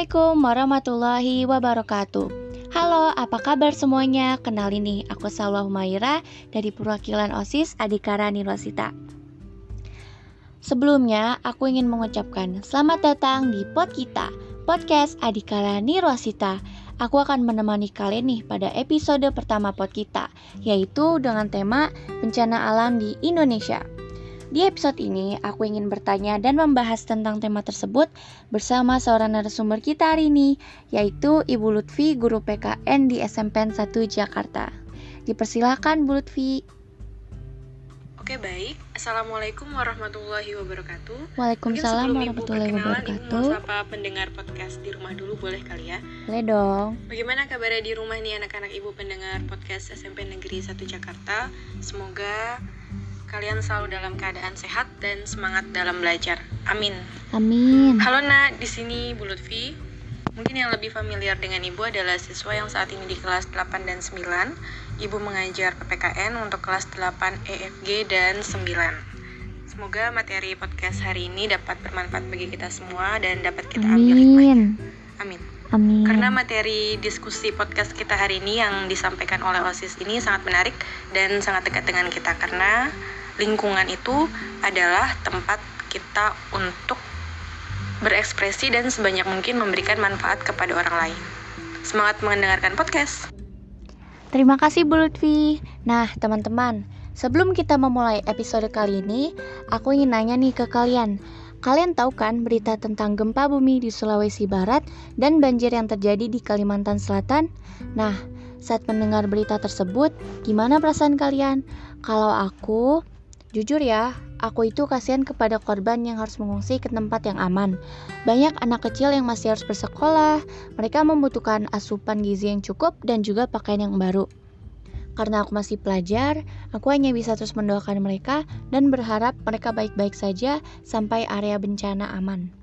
Assalamualaikum warahmatullahi wabarakatuh. Halo, apa kabar semuanya? Kenalin nih, aku Salwa Humaira dari perwakilan OSIS Adikara Nirwasita. Sebelumnya, aku ingin mengucapkan selamat datang di pod kita, podcast Adikara Nirwasita. Aku akan menemani kalian nih pada episode pertama pod kita, yaitu dengan tema bencana alam di Indonesia. Di episode ini, aku ingin bertanya dan membahas tentang tema tersebut bersama seorang narasumber kita hari ini, yaitu Ibu Lutfi, guru PKN di SMPN 1 Jakarta. Dipersilakan Bu Lutfi. Oke baik, Assalamualaikum warahmatullahi wabarakatuh Waalaikumsalam warahmatullahi wabarakatuh. Ibu sapa pendengar podcast di rumah dulu boleh kali ya Boleh dong. Bagaimana kabarnya di rumah nih anak-anak Ibu pendengar podcast SMP Negeri 1 Jakarta Semoga kalian selalu dalam keadaan sehat dan semangat dalam belajar Amin Amin. Halo nak, di sini Bu Lutfi. Mungkin yang lebih familiar dengan Ibu adalah siswa yang saat ini di kelas 8 dan 9. Ibu mengajar PPKN untuk kelas 8 EFG dan 9. Semoga materi podcast hari ini dapat bermanfaat bagi kita semua dan dapat kita ambil hikmahnya. Amin. Amin. Amin. Karena materi diskusi podcast kita hari ini yang disampaikan oleh OSIS ini sangat menarik dan sangat dekat dengan kita karena lingkungan itu adalah tempat kita untuk berekspresi dan sebanyak mungkin memberikan manfaat kepada orang lain. Semangat mendengarkan podcast. Terima kasih Bu Lutfi. Nah, teman-teman, sebelum kita memulai episode kali ini, aku ingin nanya nih ke kalian. Kalian tahu kan berita tentang gempa bumi di Sulawesi Barat dan banjir yang terjadi di Kalimantan Selatan? Nah, saat mendengar berita tersebut, gimana perasaan kalian? Kalau aku, jujur ya, aku itu kasihan kepada korban yang harus mengungsi ke tempat yang aman. Banyak anak kecil yang masih harus bersekolah, mereka membutuhkan asupan gizi yang cukup dan juga pakaian yang baru. Karena aku masih pelajar, aku hanya bisa terus mendoakan mereka dan berharap mereka baik-baik saja sampai area bencana aman.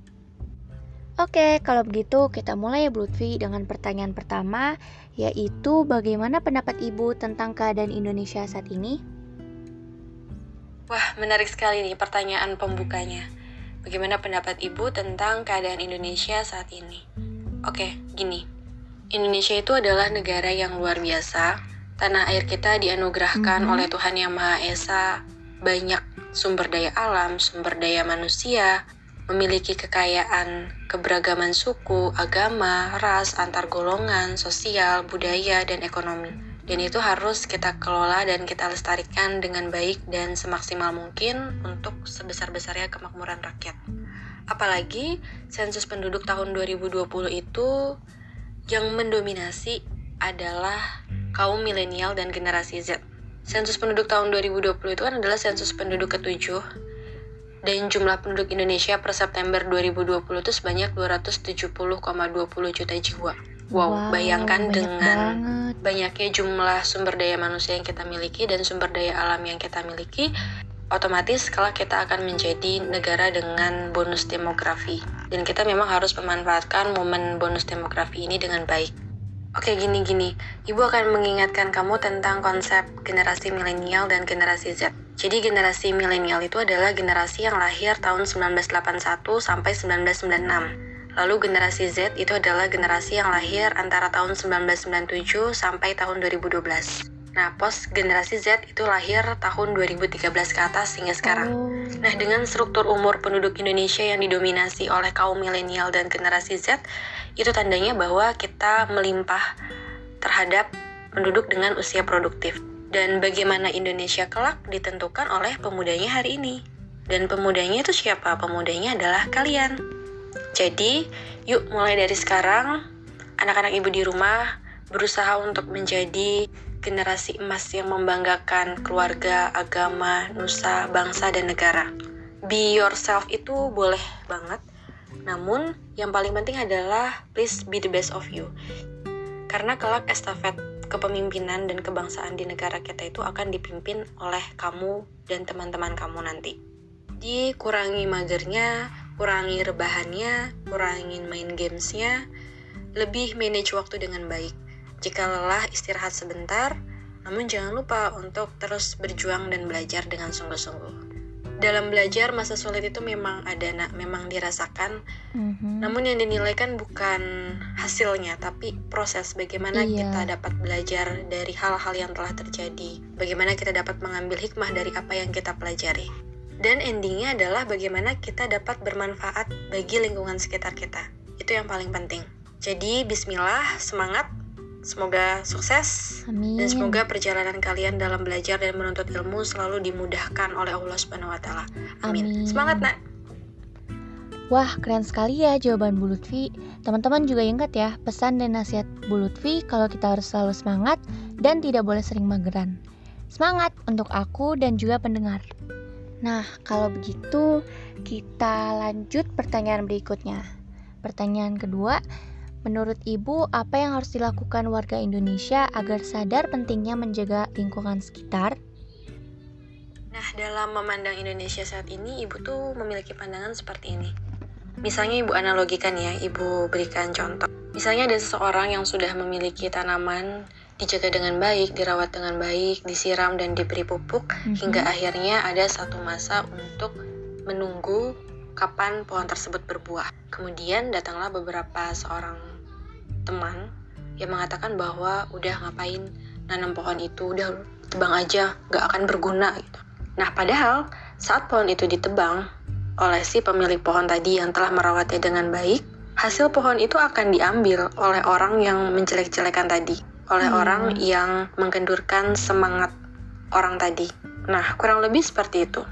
Oke, kalau begitu kita mulai ya Bu dengan pertanyaan pertama, yaitu bagaimana pendapat Ibu tentang keadaan Indonesia saat ini? Wah, menarik sekali nih pertanyaan pembukanya. Bagaimana pendapat Ibu tentang keadaan Indonesia saat ini? Oke, gini. Indonesia itu adalah negara yang luar biasa. Tanah air kita dianugerahkan Mhm. oleh Tuhan Yang Maha Esa banyak sumber daya alam, sumber daya manusia, memiliki kekayaan keberagaman suku, agama, ras, antar golongan, sosial, budaya, dan ekonomi. Dan itu harus kita kelola dan kita lestarikan dengan baik dan semaksimal mungkin untuk sebesar-besarnya kemakmuran rakyat. Apalagi sensus penduduk tahun 2020 itu yang mendominasi adalah kaum milenial dan generasi Z. Sensus penduduk tahun 2020 itu kan adalah sensus penduduk ketujuh dan jumlah penduduk Indonesia per September 2020 itu sebanyak 270,20 juta jiwa. Wow, bayangkan banyak dengan banget. banyaknya jumlah sumber daya manusia yang kita miliki dan sumber daya alam yang kita miliki, otomatis kalau kita akan menjadi negara dengan bonus demografi. Dan kita memang harus memanfaatkan momen bonus demografi ini dengan baik. Oke, gini-gini. Ibu akan mengingatkan kamu tentang konsep generasi milenial dan generasi Z. Jadi generasi milenial itu adalah generasi yang lahir tahun 1981 sampai 1996. Lalu generasi Z itu adalah generasi yang lahir antara tahun 1997 sampai tahun 2012. Nah, pos generasi Z itu lahir tahun 2013 ke atas hingga sekarang. Oh, Nah, dengan struktur umur penduduk Indonesia yang didominasi oleh kaum milenial dan generasi Z, itu tandanya bahwa kita melimpah terhadap penduduk dengan usia produktif. Dan bagaimana Indonesia kelak ditentukan oleh pemudanya hari ini. Dan pemudanya itu siapa? Pemudanya adalah kalian. Jadi, yuk mulai dari sekarang, anak-anak ibu di rumah berusaha untuk menjadi generasi emas yang membanggakan keluarga, agama, nusa, bangsa, dan negara. Be yourself itu boleh banget, namun yang paling penting adalah please be the best of you. Karena kelak estafet kepemimpinan dan kebangsaan di negara kita itu akan dipimpin oleh kamu dan teman-teman kamu nanti. Jadi kurangi magernya, kurangi rebahannya, kurangin main gamesnya, lebih manage waktu dengan baik. Jika lelah, istirahat sebentar, namun jangan lupa untuk terus berjuang dan belajar dengan sungguh-sungguh. dalam belajar masa sulit itu memang ada nak memang dirasakan Mhm. namun yang dinilai kan bukan hasilnya tapi proses bagaimana Iya. kita dapat belajar dari hal-hal yang telah terjadi bagaimana kita dapat mengambil hikmah dari apa yang kita pelajari dan endingnya adalah bagaimana kita dapat bermanfaat bagi lingkungan sekitar kita itu yang paling penting jadi bismillah semangat semoga sukses Amin. dan semoga perjalanan kalian dalam belajar dan menuntut ilmu selalu dimudahkan oleh Allah Subhanahu wa taala. Amin. Amin. Semangat, Nak. Wah, keren sekali ya jawaban Bu Lutfi. Teman-teman juga ingat ya pesan dan nasihat Bu Lutfi kalau kita harus selalu semangat dan tidak boleh sering mageran. Semangat untuk aku dan juga pendengar. Nah, kalau begitu kita lanjut pertanyaan berikutnya. Pertanyaan kedua, menurut Ibu apa yang harus dilakukan warga Indonesia agar sadar pentingnya menjaga lingkungan sekitar? Nah, dalam memandang Indonesia saat ini, Ibu tuh memiliki pandangan seperti ini. Misalnya Ibu analogikan ya, Ibu berikan contoh. Misalnya ada seseorang yang sudah memiliki tanaman dijaga dengan baik, dirawat dengan baik, disiram dan diberi pupuk Mhm. hingga akhirnya ada satu masa untuk menunggu kapan pohon tersebut berbuah. Kemudian datanglah beberapa seorang teman yang mengatakan bahwa udah ngapain nanam pohon itu, udah tebang aja, gak akan berguna gitu. Nah, padahal saat pohon itu ditebang oleh si pemilik pohon tadi yang telah merawatnya dengan baik, hasil pohon itu akan diambil oleh orang yang menjelek-jelekan tadi, oleh Hmm. orang yang menggendurkan semangat orang tadi. Nah, kurang lebih seperti itu.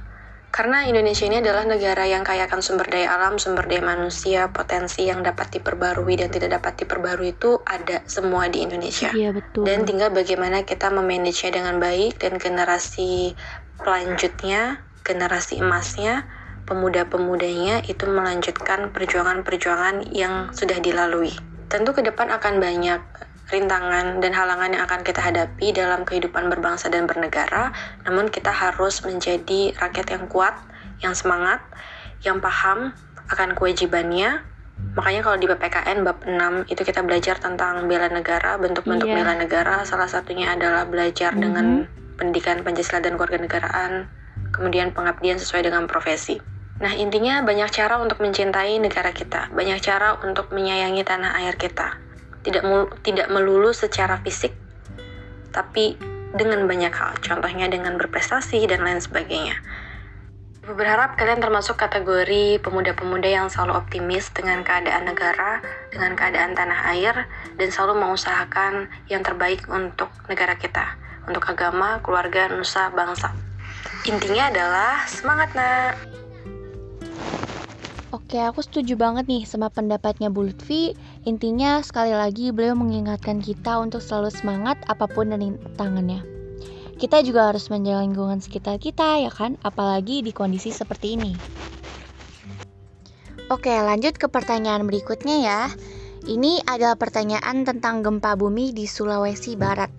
Karena Indonesia ini adalah negara yang kaya akan sumber daya alam, sumber daya manusia, potensi yang dapat diperbarui dan tidak dapat diperbarui itu ada semua di Indonesia. Iya, betul. Dan tinggal bagaimana kita memanagenya dengan baik dan generasi pelanjutnya, generasi emasnya, pemuda-pemudanya itu melanjutkan perjuangan-perjuangan yang sudah dilalui. Tentu ke depan akan banyak rintangan dan halangan yang akan kita hadapi dalam kehidupan berbangsa dan bernegara, namun kita harus menjadi rakyat yang kuat, yang semangat, yang paham akan kewajibannya. Makanya kalau di PPKN bab 6 itu kita belajar tentang bela negara, bentuk-bentuk Iya. bela negara, salah satunya adalah belajar Mhm. dengan pendidikan Pancasila dan kewarganegaraan, kemudian pengabdian sesuai dengan profesi. Nah, intinya banyak cara untuk mencintai negara kita, banyak cara untuk menyayangi tanah air kita. Tidak tidak melulu secara fisik, tapi dengan banyak hal, contohnya dengan berprestasi dan lain sebagainya. Ibu berharap kalian termasuk kategori pemuda-pemuda yang selalu optimis dengan keadaan negara, dengan keadaan tanah air, dan selalu mengusahakan yang terbaik untuk negara kita, untuk agama, keluarga, nusa, bangsa. Intinya adalah semangat, nak! Oke, aku setuju banget nih sama pendapatnya Bu Lutfi. Intinya sekali lagi beliau mengingatkan kita untuk selalu semangat apa pun dan tangannya. Kita juga harus menjaga lingkungan sekitar kita ya kan, apalagi di kondisi seperti ini. Oke, lanjut ke pertanyaan berikutnya ya. Ini adalah pertanyaan tentang gempa bumi di Sulawesi Barat.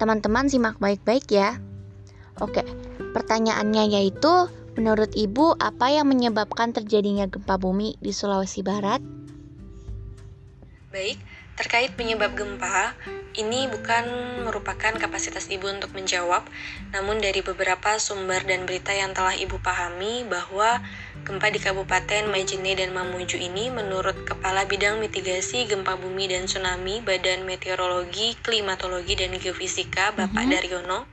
Teman-teman simak baik-baik ya. Oke, pertanyaannya yaitu Menurut Ibu, apa yang menyebabkan terjadinya gempa bumi di Sulawesi Barat? Baik, terkait penyebab gempa, ini bukan merupakan kapasitas Ibu untuk menjawab, namun dari beberapa sumber dan berita yang telah Ibu pahami bahwa gempa di Kabupaten Majene dan Mamuju ini menurut Kepala Bidang Mitigasi Gempa Bumi dan Tsunami Badan Meteorologi, Klimatologi, dan Geofisika Bapak Mhm. Daryono,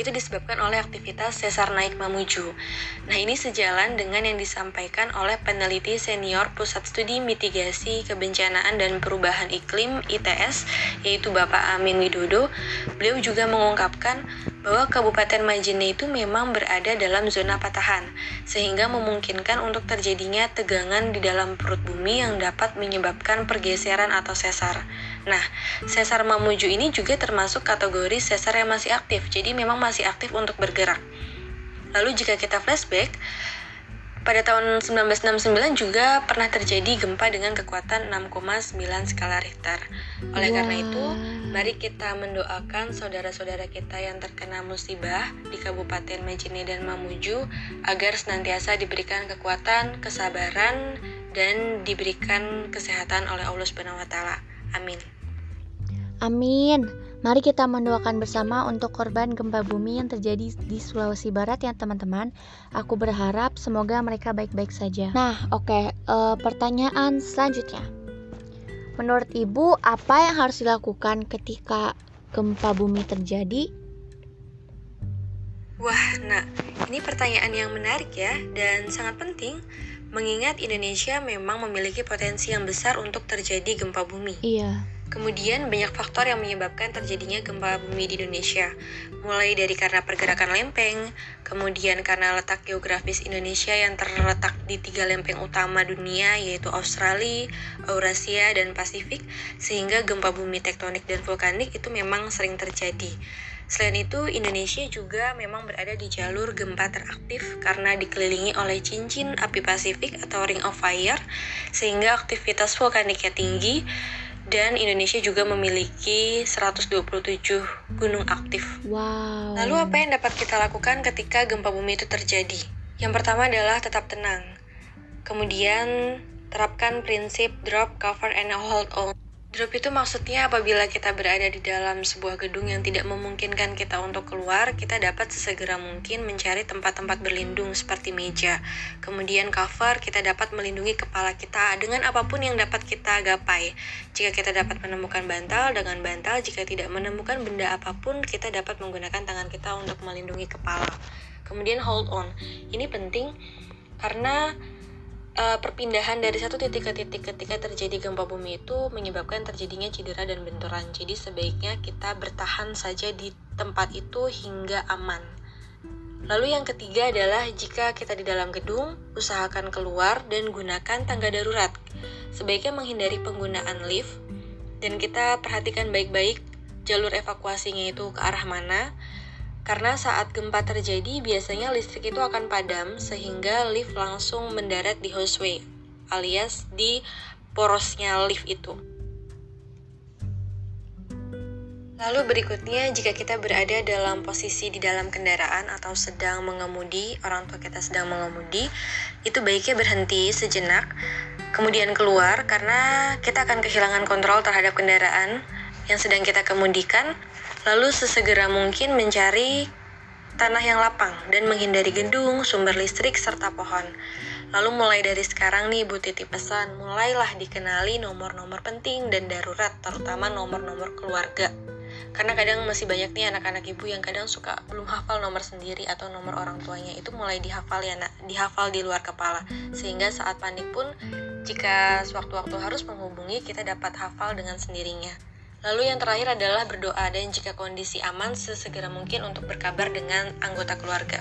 itu disebabkan oleh aktivitas sesar naik Mamuju. Nah, ini sejalan dengan yang disampaikan oleh peneliti senior Pusat Studi Mitigasi Kebencanaan dan Perubahan Iklim ITS, yaitu Bapak Amin Widodo. Beliau juga mengungkapkan bahwa Kabupaten Majene itu memang berada dalam zona patahan, sehingga memungkinkan untuk terjadinya tegangan di dalam perut bumi yang dapat menyebabkan pergeseran atau sesar. Nah, sesar Mamuju ini juga termasuk kategori sesar yang masih aktif, jadi memang masih aktif untuk bergerak. Lalu jika kita flashback, pada tahun 1969 juga pernah terjadi gempa dengan kekuatan 6,9 skala Richter. Oleh karena itu, mari kita mendoakan saudara-saudara kita yang terkena musibah di Kabupaten Majene dan Mamuju agar senantiasa diberikan kekuatan, kesabaran, dan diberikan kesehatan oleh Allah Subhanahu wa taala. Amin. Amin. Mari kita mendoakan bersama untuk korban gempa bumi yang terjadi di Sulawesi Barat ya teman-teman. Aku berharap semoga mereka baik-baik saja. Nah, oke, okay, uh, eh, pertanyaan selanjutnya. Menurut Ibu, apa yang harus dilakukan ketika gempa bumi terjadi? Wah, nah, ini pertanyaan yang menarik ya dan sangat penting mengingat Indonesia memang memiliki potensi yang besar untuk terjadi gempa bumi. Iya. Kemudian banyak faktor yang menyebabkan terjadinya gempa bumi di Indonesia, mulai dari karena pergerakan lempeng, kemudian karena letak geografis Indonesia yang terletak di tiga lempeng utama dunia yaitu Australia, Eurasia, dan Pasifik, sehingga gempa bumi tektonik dan vulkanik itu memang sering terjadi. Selain itu, Indonesia juga memang berada di jalur gempa teraktif karena dikelilingi oleh cincin api Pasifik atau Ring of Fire, sehingga aktivitas vulkaniknya tinggi dan Indonesia juga memiliki 127 gunung aktif. Wow. Lalu apa yang dapat kita lakukan ketika gempa bumi itu terjadi? Yang pertama adalah tetap tenang. Kemudian terapkan prinsip drop, cover, and hold on. Drop itu maksudnya apabila kita berada di dalam sebuah gedung yang tidak memungkinkan kita untuk keluar, kita dapat sesegera mungkin mencari tempat-tempat berlindung seperti meja. Kemudian cover, kita dapat melindungi kepala kita dengan apa pun yang dapat kita gapai. Jika kita dapat menemukan bantal, dengan bantal. Jika tidak menemukan benda apa pun, kita dapat menggunakan tangan kita untuk melindungi kepala. Kemudian hold on. Ini penting karena uh, perpindahan dari satu titik ke titik ketika terjadi gempa bumi itu menyebabkan terjadinya cedera dan benturan. Jadi sebaiknya kita bertahan saja di tempat itu hingga aman. Lalu yang ketiga adalah jika kita di dalam gedung, usahakan keluar dan gunakan tangga darurat. Sebaiknya menghindari penggunaan lift dan kita perhatikan baik-baik jalur evakuasinya itu ke arah mana karena saat gempa terjadi, biasanya listrik itu akan padam sehingga lift langsung mendarat di hostway alias di porosnya lift itu. Lalu berikutnya, jika kita berada dalam posisi di dalam kendaraan atau sedang mengemudi, orang tua kita sedang mengemudi, itu baiknya berhenti sejenak, kemudian keluar karena kita akan kehilangan kontrol terhadap kendaraan yang sedang kita kemudikan Lalu sesegera mungkin mencari tanah yang lapang dan menghindari gedung, sumber listrik, serta pohon. Lalu mulai dari sekarang nih Bu Titi pesan, mulailah dikenali nomor-nomor penting dan darurat, terutama nomor-nomor keluarga. Karena kadang masih banyak nih anak-anak ibu yang kadang suka belum hafal nomor sendiri atau nomor orang tuanya itu mulai dihafal ya nak, dihafal di luar kepala. Sehingga saat panik pun jika sewaktu-waktu harus menghubungi kita dapat hafal dengan sendirinya. Lalu yang terakhir adalah berdoa dan jika kondisi aman sesegera mungkin untuk berkabar dengan anggota keluarga.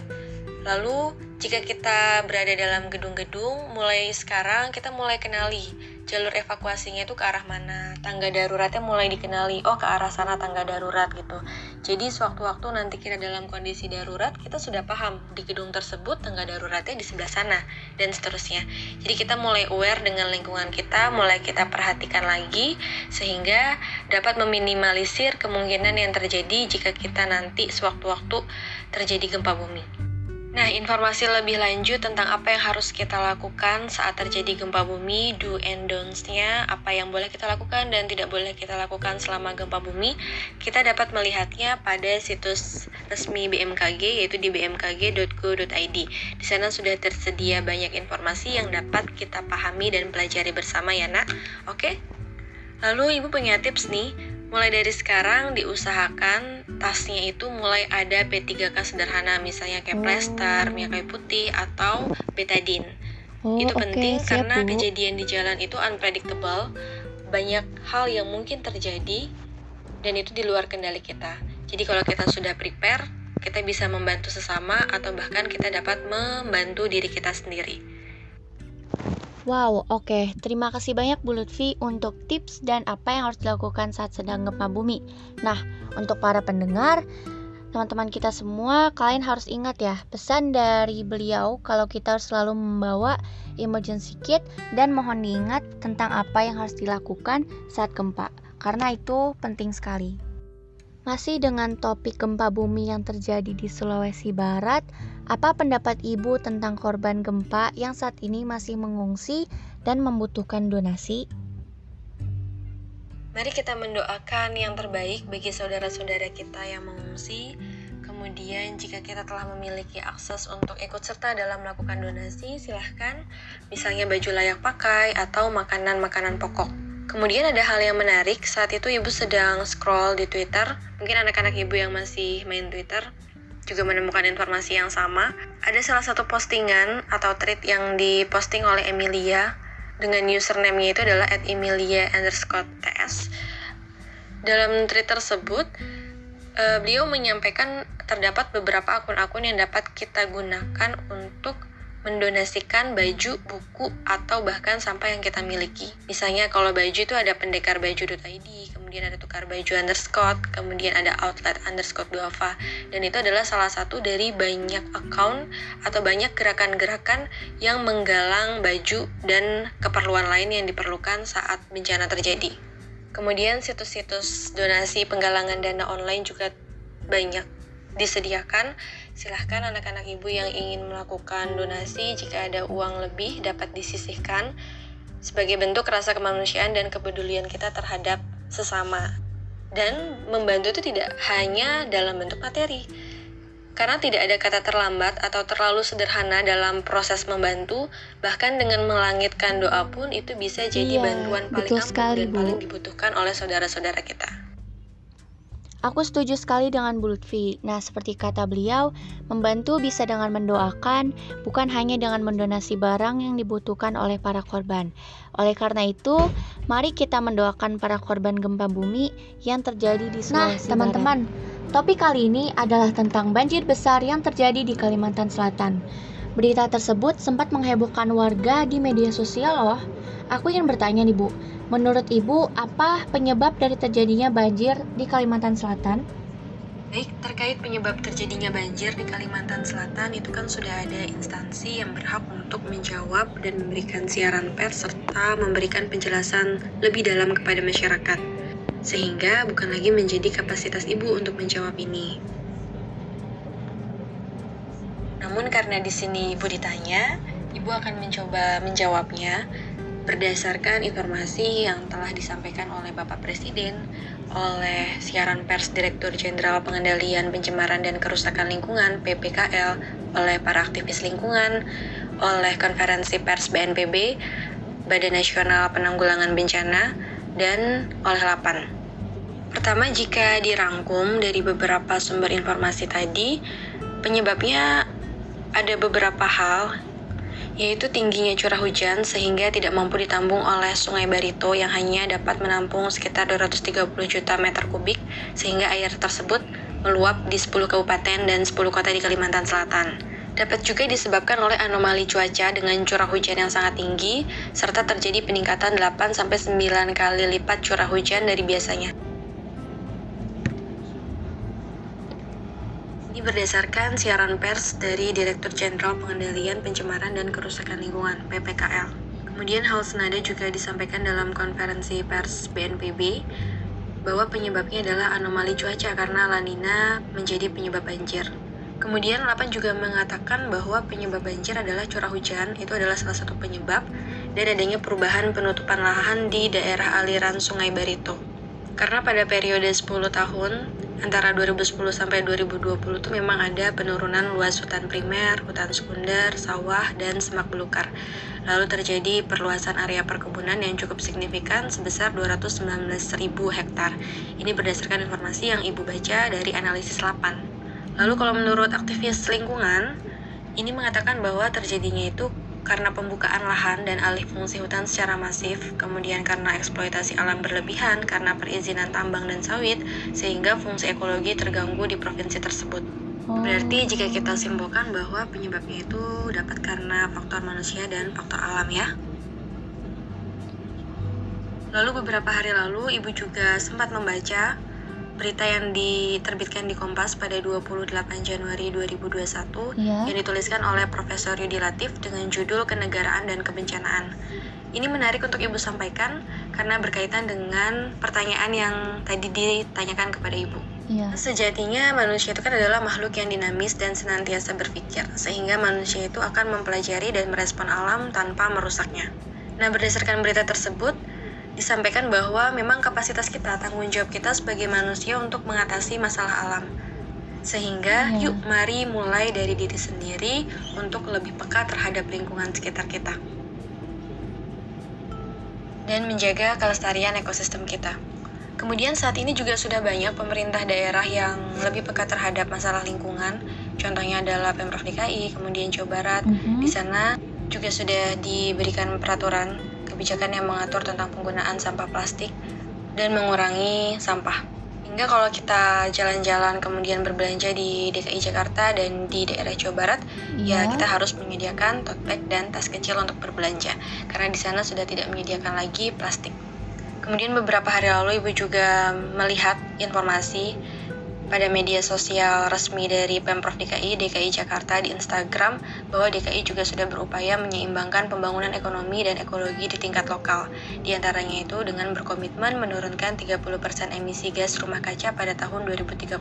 Lalu jika kita berada dalam gedung-gedung, mulai sekarang kita mulai kenali jalur evakuasinya itu ke arah mana. Tangga daruratnya mulai dikenali oh ke arah sana tangga darurat gitu. Jadi sewaktu-waktu nanti kita dalam kondisi darurat kita sudah paham di gedung tersebut tangga daruratnya di sebelah sana dan seterusnya. Jadi kita mulai aware dengan lingkungan kita mulai kita perhatikan lagi sehingga dapat meminimalisir kemungkinan yang terjadi jika kita nanti sewaktu-waktu terjadi gempa bumi. Nah, informasi lebih lanjut tentang apa yang harus kita lakukan saat terjadi gempa bumi, do and don'ts-nya, apa yang boleh kita lakukan dan tidak boleh kita lakukan selama gempa bumi, kita dapat melihatnya pada situs resmi BMKG yaitu di bmkg.go.id. Di sana sudah tersedia banyak informasi yang dapat kita pahami dan pelajari bersama ya, Nak. Oke? Lalu Ibu punya tips nih Mulai dari sekarang diusahakan tasnya itu mulai ada P3K sederhana misalnya kayak plester, oh. minyak kayu putih atau betadine. Oh, itu penting okay, karena bu. kejadian di jalan itu unpredictable. Banyak hal yang mungkin terjadi dan itu di luar kendali kita. Jadi kalau kita sudah prepare, kita bisa membantu sesama atau bahkan kita dapat membantu diri kita sendiri. Wow, oke. Okay. Terima kasih banyak Bu Lutfi untuk tips dan apa yang harus dilakukan saat sedang gempa bumi. Nah, untuk para pendengar, teman-teman kita semua, kalian harus ingat ya, pesan dari beliau kalau kita harus selalu membawa emergency kit dan mohon diingat tentang apa yang harus dilakukan saat gempa. Karena itu penting sekali. Masih dengan topik gempa bumi yang terjadi di Sulawesi Barat, apa pendapat Ibu tentang korban gempa yang saat ini masih mengungsi dan membutuhkan donasi? Mari kita mendoakan yang terbaik bagi saudara-saudara kita yang mengungsi. Kemudian jika kita telah memiliki akses untuk ikut serta dalam melakukan donasi, silahkan misalnya baju layak pakai atau makanan-makanan pokok. Kemudian ada hal yang menarik, saat itu ibu sedang scroll di Twitter, mungkin anak-anak ibu yang masih main Twitter juga menemukan informasi yang sama. Ada salah satu postingan atau tweet yang diposting oleh Emilia dengan username-nya itu adalah at Emilia underscore. Dalam tweet tersebut, uh, beliau menyampaikan terdapat beberapa akun-akun yang dapat kita gunakan untuk mendonasikan baju, buku, atau bahkan sampah yang kita miliki. Misalnya kalau baju itu ada pendekar baju.id, kemudian ada tukar baju underscore, kemudian ada outlet underscore duafa, dan itu adalah salah satu dari banyak account atau banyak gerakan-gerakan yang menggalang baju dan keperluan lain yang diperlukan saat bencana terjadi. Kemudian situs-situs donasi penggalangan dana online juga banyak disediakan. Silahkan anak-anak ibu yang ingin melakukan donasi jika ada uang lebih dapat disisihkan sebagai bentuk rasa kemanusiaan dan kepedulian kita terhadap sesama. Dan membantu itu tidak hanya dalam bentuk materi. Karena tidak ada kata terlambat atau terlalu sederhana dalam proses membantu, bahkan dengan melangitkan doa pun itu bisa jadi iya, bantuan paling ampuh dan paling dibutuhkan oleh saudara-saudara kita. Aku setuju sekali dengan Bu Lutfi. Nah, seperti kata beliau, membantu bisa dengan mendoakan, bukan hanya dengan mendonasi barang yang dibutuhkan oleh para korban. Oleh karena itu, mari kita mendoakan para korban gempa bumi yang terjadi di Sulawesi Nah, teman-teman, topik kali ini adalah tentang banjir besar yang terjadi di Kalimantan Selatan. Berita tersebut sempat menghebohkan warga di media sosial loh. Aku ingin bertanya nih Bu, menurut Ibu apa penyebab dari terjadinya banjir di Kalimantan Selatan? Baik, terkait penyebab terjadinya banjir di Kalimantan Selatan itu kan sudah ada instansi yang berhak untuk menjawab dan memberikan siaran pers serta memberikan penjelasan lebih dalam kepada masyarakat. Sehingga bukan lagi menjadi kapasitas ibu untuk menjawab ini. Namun karena di sini ibu ditanya, ibu akan mencoba menjawabnya berdasarkan informasi yang telah disampaikan oleh Bapak Presiden, oleh siaran pers Direktur Jenderal Pengendalian Pencemaran dan Kerusakan Lingkungan (PPKL), oleh para aktivis lingkungan, oleh konferensi pers BNPB, Badan Nasional Penanggulangan Bencana, dan oleh LAPAN. Pertama, jika dirangkum dari beberapa sumber informasi tadi, penyebabnya ada beberapa hal yaitu tingginya curah hujan sehingga tidak mampu ditampung oleh Sungai Barito yang hanya dapat menampung sekitar 230 juta meter kubik sehingga air tersebut meluap di 10 kabupaten dan 10 kota di Kalimantan Selatan. Dapat juga disebabkan oleh anomali cuaca dengan curah hujan yang sangat tinggi serta terjadi peningkatan 8 9 kali lipat curah hujan dari biasanya. Ini berdasarkan siaran pers dari Direktur Jenderal Pengendalian Pencemaran dan Kerusakan Lingkungan (PPKL). Kemudian hal senada juga disampaikan dalam konferensi pers BNPB bahwa penyebabnya adalah anomali cuaca karena lanina menjadi penyebab banjir. Kemudian Lapan juga mengatakan bahwa penyebab banjir adalah curah hujan, itu adalah salah satu penyebab, dan adanya perubahan penutupan lahan di daerah aliran Sungai Barito. Karena pada periode 10 tahun antara 2010 sampai 2020 itu memang ada penurunan luas hutan primer, hutan sekunder, sawah, dan semak belukar. Lalu terjadi perluasan area perkebunan yang cukup signifikan sebesar 219.000 hektar. Ini berdasarkan informasi yang Ibu baca dari analisis lapan. Lalu kalau menurut aktivis lingkungan, ini mengatakan bahwa terjadinya itu karena pembukaan lahan dan alih fungsi hutan secara masif, kemudian karena eksploitasi alam berlebihan karena perizinan tambang dan sawit, sehingga fungsi ekologi terganggu di provinsi tersebut. Oh. Berarti jika kita simpulkan bahwa penyebabnya itu dapat karena faktor manusia dan faktor alam ya. Lalu beberapa hari lalu ibu juga sempat membaca berita yang diterbitkan di Kompas pada 28 Januari 2021 yeah. yang dituliskan oleh Profesor Yudi Latif dengan judul Kenegaraan dan Kebencanaan. Ini menarik untuk Ibu sampaikan karena berkaitan dengan pertanyaan yang tadi ditanyakan kepada Ibu. Yeah. Sejatinya manusia itu kan adalah makhluk yang dinamis dan senantiasa berpikir, sehingga manusia itu akan mempelajari dan merespon alam tanpa merusaknya. Nah, berdasarkan berita tersebut, disampaikan bahwa memang kapasitas kita, tanggung jawab kita sebagai manusia untuk mengatasi masalah alam. Sehingga Iya. yuk mari mulai dari diri sendiri untuk lebih peka terhadap lingkungan sekitar kita. Dan menjaga kelestarian ekosistem kita. Kemudian saat ini juga sudah banyak pemerintah daerah yang lebih peka terhadap masalah lingkungan. Contohnya adalah Pemprov DKI, kemudian Jawa Barat. Mhm. Di sana juga sudah diberikan peraturan kebijakan yang mengatur tentang penggunaan sampah plastik dan mengurangi sampah. Hingga kalau kita jalan-jalan kemudian berbelanja di DKI Jakarta dan di daerah Jawa Barat, Iya. ya kita harus menyediakan tote bag dan tas kecil untuk berbelanja karena di sana sudah tidak menyediakan lagi plastik. Kemudian beberapa hari lalu ibu juga melihat informasi pada media sosial resmi dari Pemprov DKI, DKI Jakarta di Instagram bahwa DKI juga sudah berupaya menyeimbangkan pembangunan ekonomi dan ekologi di tingkat lokal. Di antaranya itu dengan berkomitmen menurunkan 30% emisi gas rumah kaca pada tahun 2030,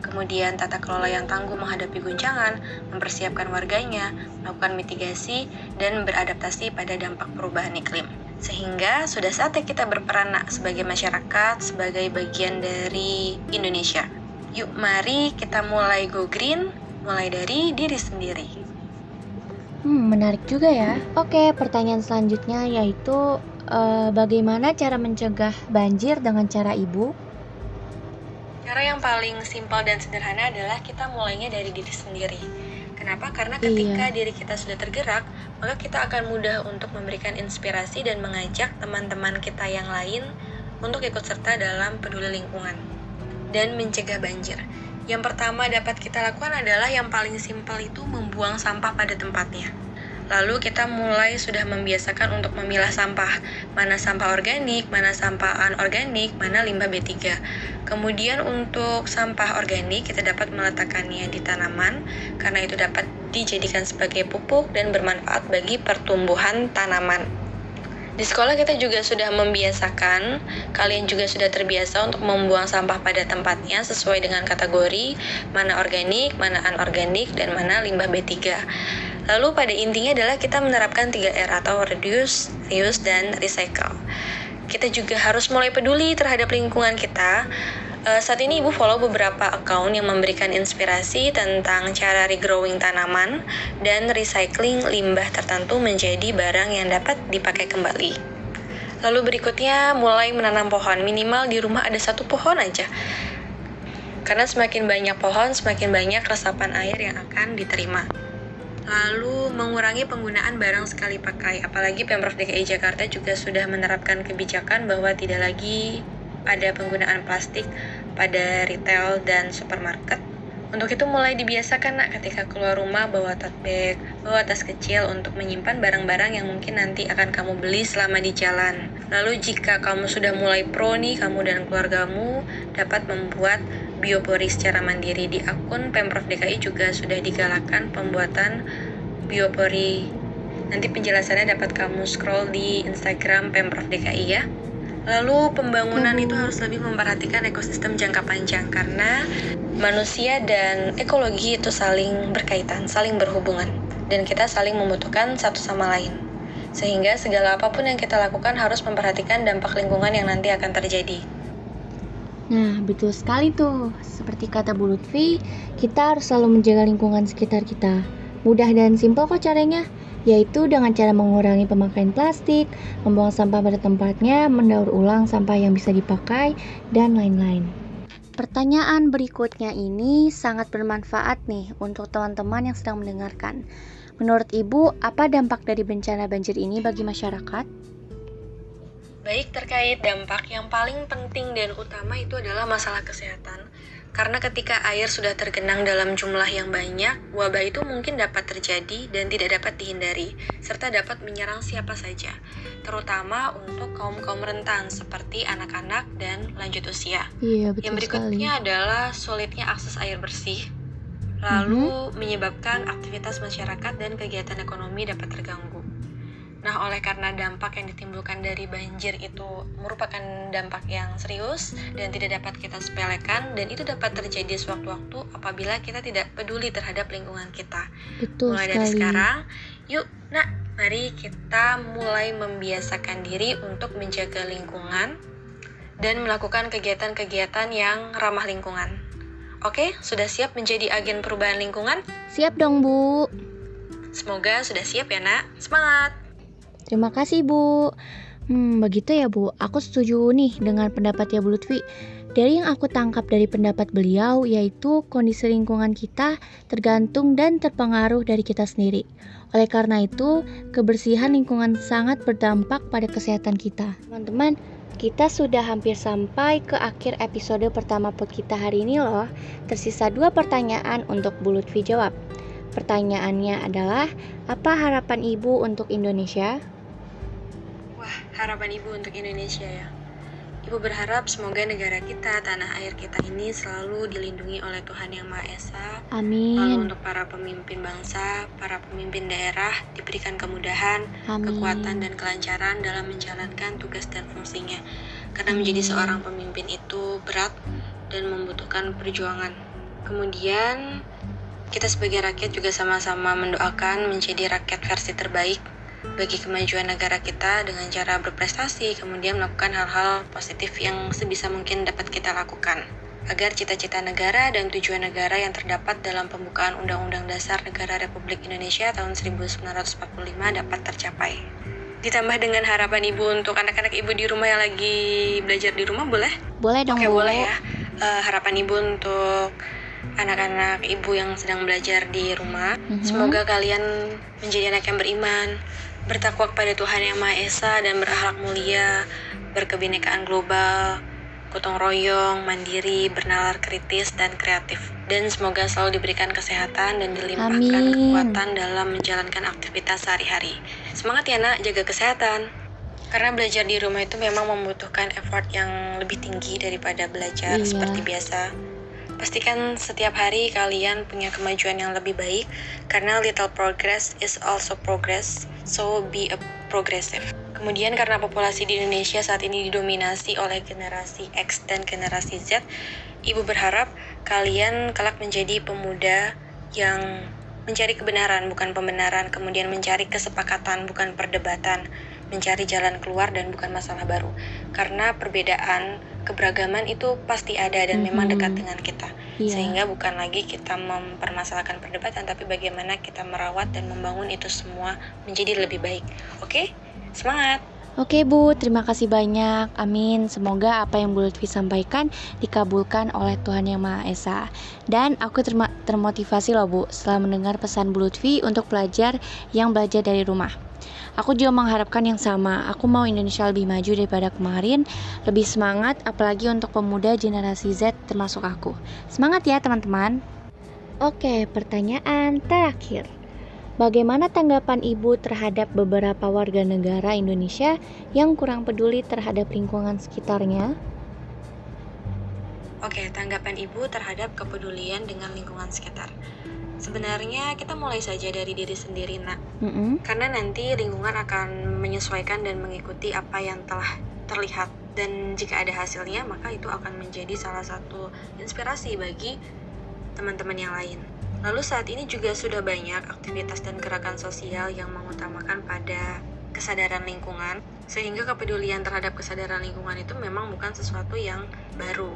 kemudian tata kelola yang tangguh menghadapi guncangan, mempersiapkan warganya, melakukan mitigasi, dan beradaptasi pada dampak perubahan iklim. Sehingga sudah saatnya kita berperan sebagai masyarakat, sebagai bagian dari Indonesia. Yuk mari kita mulai go green, mulai dari diri sendiri. Hmm, menarik juga ya. Oke, pertanyaan selanjutnya yaitu eh, bagaimana cara mencegah banjir dengan cara ibu? Cara yang paling simpel dan sederhana adalah kita mulainya dari diri sendiri. Kenapa? Karena ketika diri kita sudah tergerak, maka kita akan mudah untuk memberikan inspirasi dan mengajak teman-teman kita yang lain untuk ikut serta dalam peduli lingkungan dan mencegah banjir. Yang pertama dapat kita lakukan adalah yang paling simpel itu membuang sampah pada tempatnya. Lalu kita mulai sudah membiasakan untuk memilah sampah, mana sampah organik, mana sampah anorganik, mana limbah B3. Kemudian untuk sampah organik kita dapat meletakkannya di tanaman karena itu dapat dijadikan sebagai pupuk dan bermanfaat bagi pertumbuhan tanaman. Di sekolah kita juga sudah membiasakan, kalian juga sudah terbiasa untuk membuang sampah pada tempatnya sesuai dengan kategori mana organik, mana anorganik, dan mana limbah B3. Lalu pada intinya adalah kita menerapkan 3R atau reduce, reuse, dan recycle. Kita juga harus mulai peduli terhadap lingkungan kita. Eh, saat ini ibu follow beberapa account yang memberikan inspirasi tentang cara regrowing tanaman dan recycling limbah tertentu menjadi barang yang dapat dipakai kembali. Lalu berikutnya mulai menanam pohon minimal di rumah ada satu pohon aja. Karena semakin banyak pohon, semakin banyak resapan air yang akan diterima. Lalu mengurangi penggunaan barang sekali pakai. Apalagi Pemprov DKI Jakarta juga sudah menerapkan kebijakan bahwa tidak lagi ada penggunaan plastik pada retail dan supermarket. Untuk itu mulai dibiasakan nak ketika keluar rumah bawa tote bag, bawa tas kecil untuk menyimpan barang-barang yang mungkin nanti akan kamu beli selama di jalan. Lalu jika kamu sudah mulai pro nih, kamu dan keluargamu dapat membuat biopori secara mandiri di akun Pemprov DKI juga sudah digalakkan pembuatan biopori. Nanti penjelasannya dapat kamu scroll di Instagram Pemprov DKI ya. Lalu pembangunan itu harus lebih memperhatikan ekosistem jangka panjang karena manusia dan ekologi itu saling berkaitan, saling berhubungan dan kita saling membutuhkan satu sama lain. Sehingga segala apa pun yang kita lakukan harus memperhatikan dampak lingkungan yang nanti akan terjadi. Nah, betul sekali tuh. Seperti kata Bu Lutfi, kita harus selalu menjaga lingkungan sekitar kita. Mudah dan simpel kok caranya, yaitu dengan cara mengurangi pemakaian plastik, membuang sampah pada tempatnya, mendaur ulang sampah yang bisa dipakai, dan lain-lain. Pertanyaan berikutnya ini sangat bermanfaat nih untuk teman-teman yang sedang mendengarkan. Menurut Ibu, apa dampak dari bencana banjir ini bagi masyarakat? Baik terkait dampak yang paling penting dan utama itu adalah masalah kesehatan. Karena ketika air sudah tergenang dalam jumlah yang banyak, wabah itu mungkin dapat terjadi dan tidak dapat dihindari, serta dapat menyerang siapa saja, terutama untuk kaum-kaum rentan seperti anak-anak dan lanjut usia. Iya, betul Yang berikutnya adalah sulitnya akses air bersih, lalu menyebabkan aktivitas masyarakat dan kegiatan ekonomi dapat terganggu. Nah, oleh karena dampak yang ditimbulkan dari banjir itu merupakan dampak yang serius dan tidak dapat kita sepelekan dan itu dapat terjadi sewaktu-waktu apabila kita tidak peduli terhadap lingkungan kita. Betul Mulai sekali. dari sekarang, yuk, nak, mari kita mulai membiasakan diri untuk menjaga lingkungan dan melakukan kegiatan-kegiatan yang ramah lingkungan. Oke, sudah siap menjadi agen perubahan lingkungan? Siap dong, Bu. Semoga sudah siap ya, Nak. Semangat! Terima kasih, Bu. Hmm, begitu ya, Bu. Aku setuju nih dengan pendapat ya Bu Lutfi. Dari yang aku tangkap dari pendapat beliau, yaitu kondisi lingkungan kita tergantung dan terpengaruh dari kita sendiri. Oleh karena itu, kebersihan lingkungan sangat berdampak pada kesehatan kita. Teman-teman, kita sudah hampir sampai ke akhir episode pertama pod kita hari ini loh. Tersisa dua pertanyaan untuk Bu Lutfi jawab. Pertanyaannya adalah, apa harapan Ibu untuk Indonesia? Wah, harapan Ibu untuk Indonesia ya. Ibu berharap semoga negara kita, tanah air kita ini selalu dilindungi oleh Tuhan Yang Maha Esa. Amin. Lalu untuk para pemimpin bangsa, para pemimpin daerah diberikan kemudahan, Amin. kekuatan dan kelancaran dalam menjalankan tugas dan fungsinya. Karena menjadi Amin. seorang pemimpin itu berat dan membutuhkan perjuangan. Kemudian kita sebagai rakyat juga sama-sama mendoakan menjadi rakyat versi terbaik bagi kemajuan negara kita dengan cara berprestasi, kemudian melakukan hal-hal positif yang sebisa mungkin dapat kita lakukan agar cita-cita negara dan tujuan negara yang terdapat dalam pembukaan Undang-Undang Dasar Negara Republik Indonesia tahun 1945 dapat tercapai. Ditambah dengan harapan ibu untuk anak-anak ibu di rumah yang lagi belajar di rumah boleh? Boleh dong, Oke Bu. boleh ya. Eh, harapan ibu untuk anak-anak ibu yang sedang belajar di rumah. Mhm. Semoga kalian menjadi anak yang beriman, bertakwa kepada Tuhan Yang Maha Esa dan berakhlak mulia, berkebinekaan global, gotong royong, mandiri, bernalar kritis dan kreatif. Dan semoga selalu diberikan kesehatan dan dilimpahkan Amin. kekuatan dalam menjalankan aktivitas sehari-hari. Semangat ya nak, jaga kesehatan. Karena belajar di rumah itu memang membutuhkan effort yang lebih tinggi daripada belajar Iya. seperti biasa. Pastikan setiap hari kalian punya kemajuan yang lebih baik karena little progress is also progress, so be a progressive. Kemudian karena populasi di Indonesia saat ini didominasi oleh generasi X dan generasi Z, Ibu berharap kalian kelak menjadi pemuda yang mencari kebenaran bukan pembenaran, kemudian mencari kesepakatan bukan perdebatan, mencari jalan keluar dan bukan masalah baru. Karena perbedaan, keberagaman itu pasti ada dan memang Mhm. dekat dengan kita. Iya. Sehingga bukan lagi kita mempermasalahkan perdebatan, tapi bagaimana kita merawat dan membangun itu semua menjadi lebih baik. Oke? Semangat! Oke Bu, terima kasih banyak. Amin. Semoga apa yang Bu Lutfi sampaikan dikabulkan oleh Tuhan Yang Maha Esa. Dan aku termotivasi loh Bu setelah mendengar pesan Bu Lutfi untuk pelajar yang belajar dari rumah. Aku juga mengharapkan yang sama. Aku mau Indonesia lebih maju daripada kemarin, lebih semangat, apalagi untuk pemuda generasi Z termasuk aku. Semangat ya teman-teman. Oke, pertanyaan terakhir. Bagaimana tanggapan Ibu terhadap beberapa warga negara Indonesia yang kurang peduli terhadap lingkungan sekitarnya? Oke, tanggapan Ibu terhadap kepedulian dengan lingkungan sekitar. Sebenarnya kita mulai saja dari diri sendiri, nak. Mm-mm. Karena nanti lingkungan akan menyesuaikan dan mengikuti apa yang telah terlihat. Dan jika ada hasilnya, maka itu akan menjadi salah satu inspirasi bagi teman-teman yang lain. Lalu saat ini juga sudah banyak aktivitas dan gerakan sosial yang mengutamakan pada kesadaran lingkungan, sehingga kepedulian terhadap kesadaran lingkungan itu memang bukan sesuatu yang baru.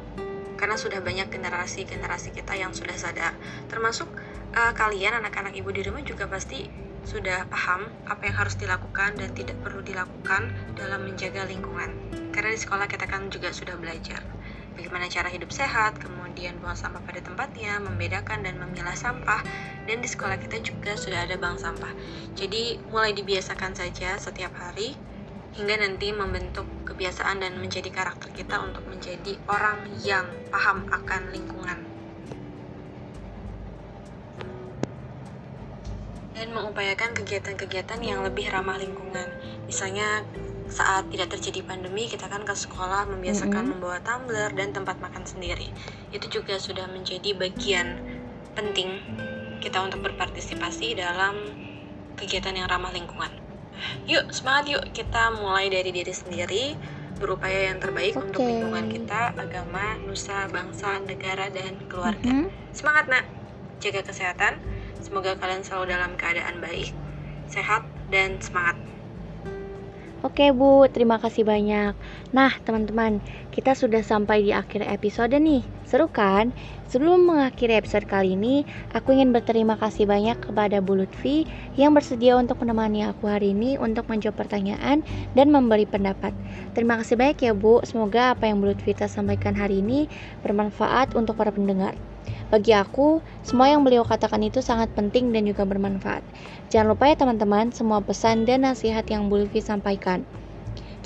Karena sudah banyak generasi-generasi kita yang sudah sadar, termasuk eh, kalian anak-anak ibu di rumah juga pasti sudah paham apa yang harus dilakukan dan tidak perlu dilakukan dalam menjaga lingkungan. Karena di sekolah kita kan juga sudah belajar bagaimana cara hidup sehat, kemudian buang sampah pada tempatnya, membedakan dan memilah sampah, dan di sekolah kita juga sudah ada bank sampah. Jadi mulai dibiasakan saja setiap hari hingga nanti membentuk kebiasaan dan menjadi karakter kita untuk menjadi orang yang paham akan lingkungan. Dan mengupayakan kegiatan-kegiatan yang lebih ramah lingkungan. Misalnya saat tidak terjadi pandemi, kita kan ke sekolah membiasakan Mm-mm. membawa tumbler dan tempat makan sendiri. Itu juga sudah menjadi bagian penting kita untuk berpartisipasi dalam kegiatan yang ramah lingkungan. Yuk, semangat yuk kita mulai dari diri sendiri, berupaya yang terbaik untuk Oke. lingkungan kita, agama, nusa, bangsa, negara, dan keluarga. Mhm. Semangat nak, jaga kesehatan. Semoga kalian selalu dalam keadaan baik, sehat, dan semangat. Oke Bu, terima kasih banyak. Nah teman-teman, kita sudah sampai di akhir episode nih. Seru kan? Sebelum mengakhiri episode kali ini, aku ingin berterima kasih banyak kepada Bu Lutfi yang bersedia untuk menemani aku hari ini untuk menjawab pertanyaan dan memberi pendapat. Terima kasih banyak ya Bu, semoga apa yang Bu Lutfi sampaikan hari ini bermanfaat untuk para pendengar. Bagi aku, semua yang beliau katakan itu sangat penting dan juga bermanfaat. Jangan lupa ya teman-teman, semua pesan dan nasihat yang Bu Lutfi sampaikan.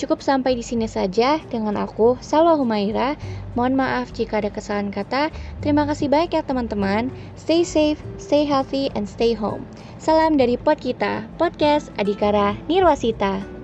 Cukup sampai di sini saja dengan aku, Salwa Humaira. Mohon maaf jika ada kesalahan kata. Terima kasih banyak ya teman-teman. Stay safe, stay healthy, and stay home. Salam dari Pod Kita, Podcast Adikara Nirwasita.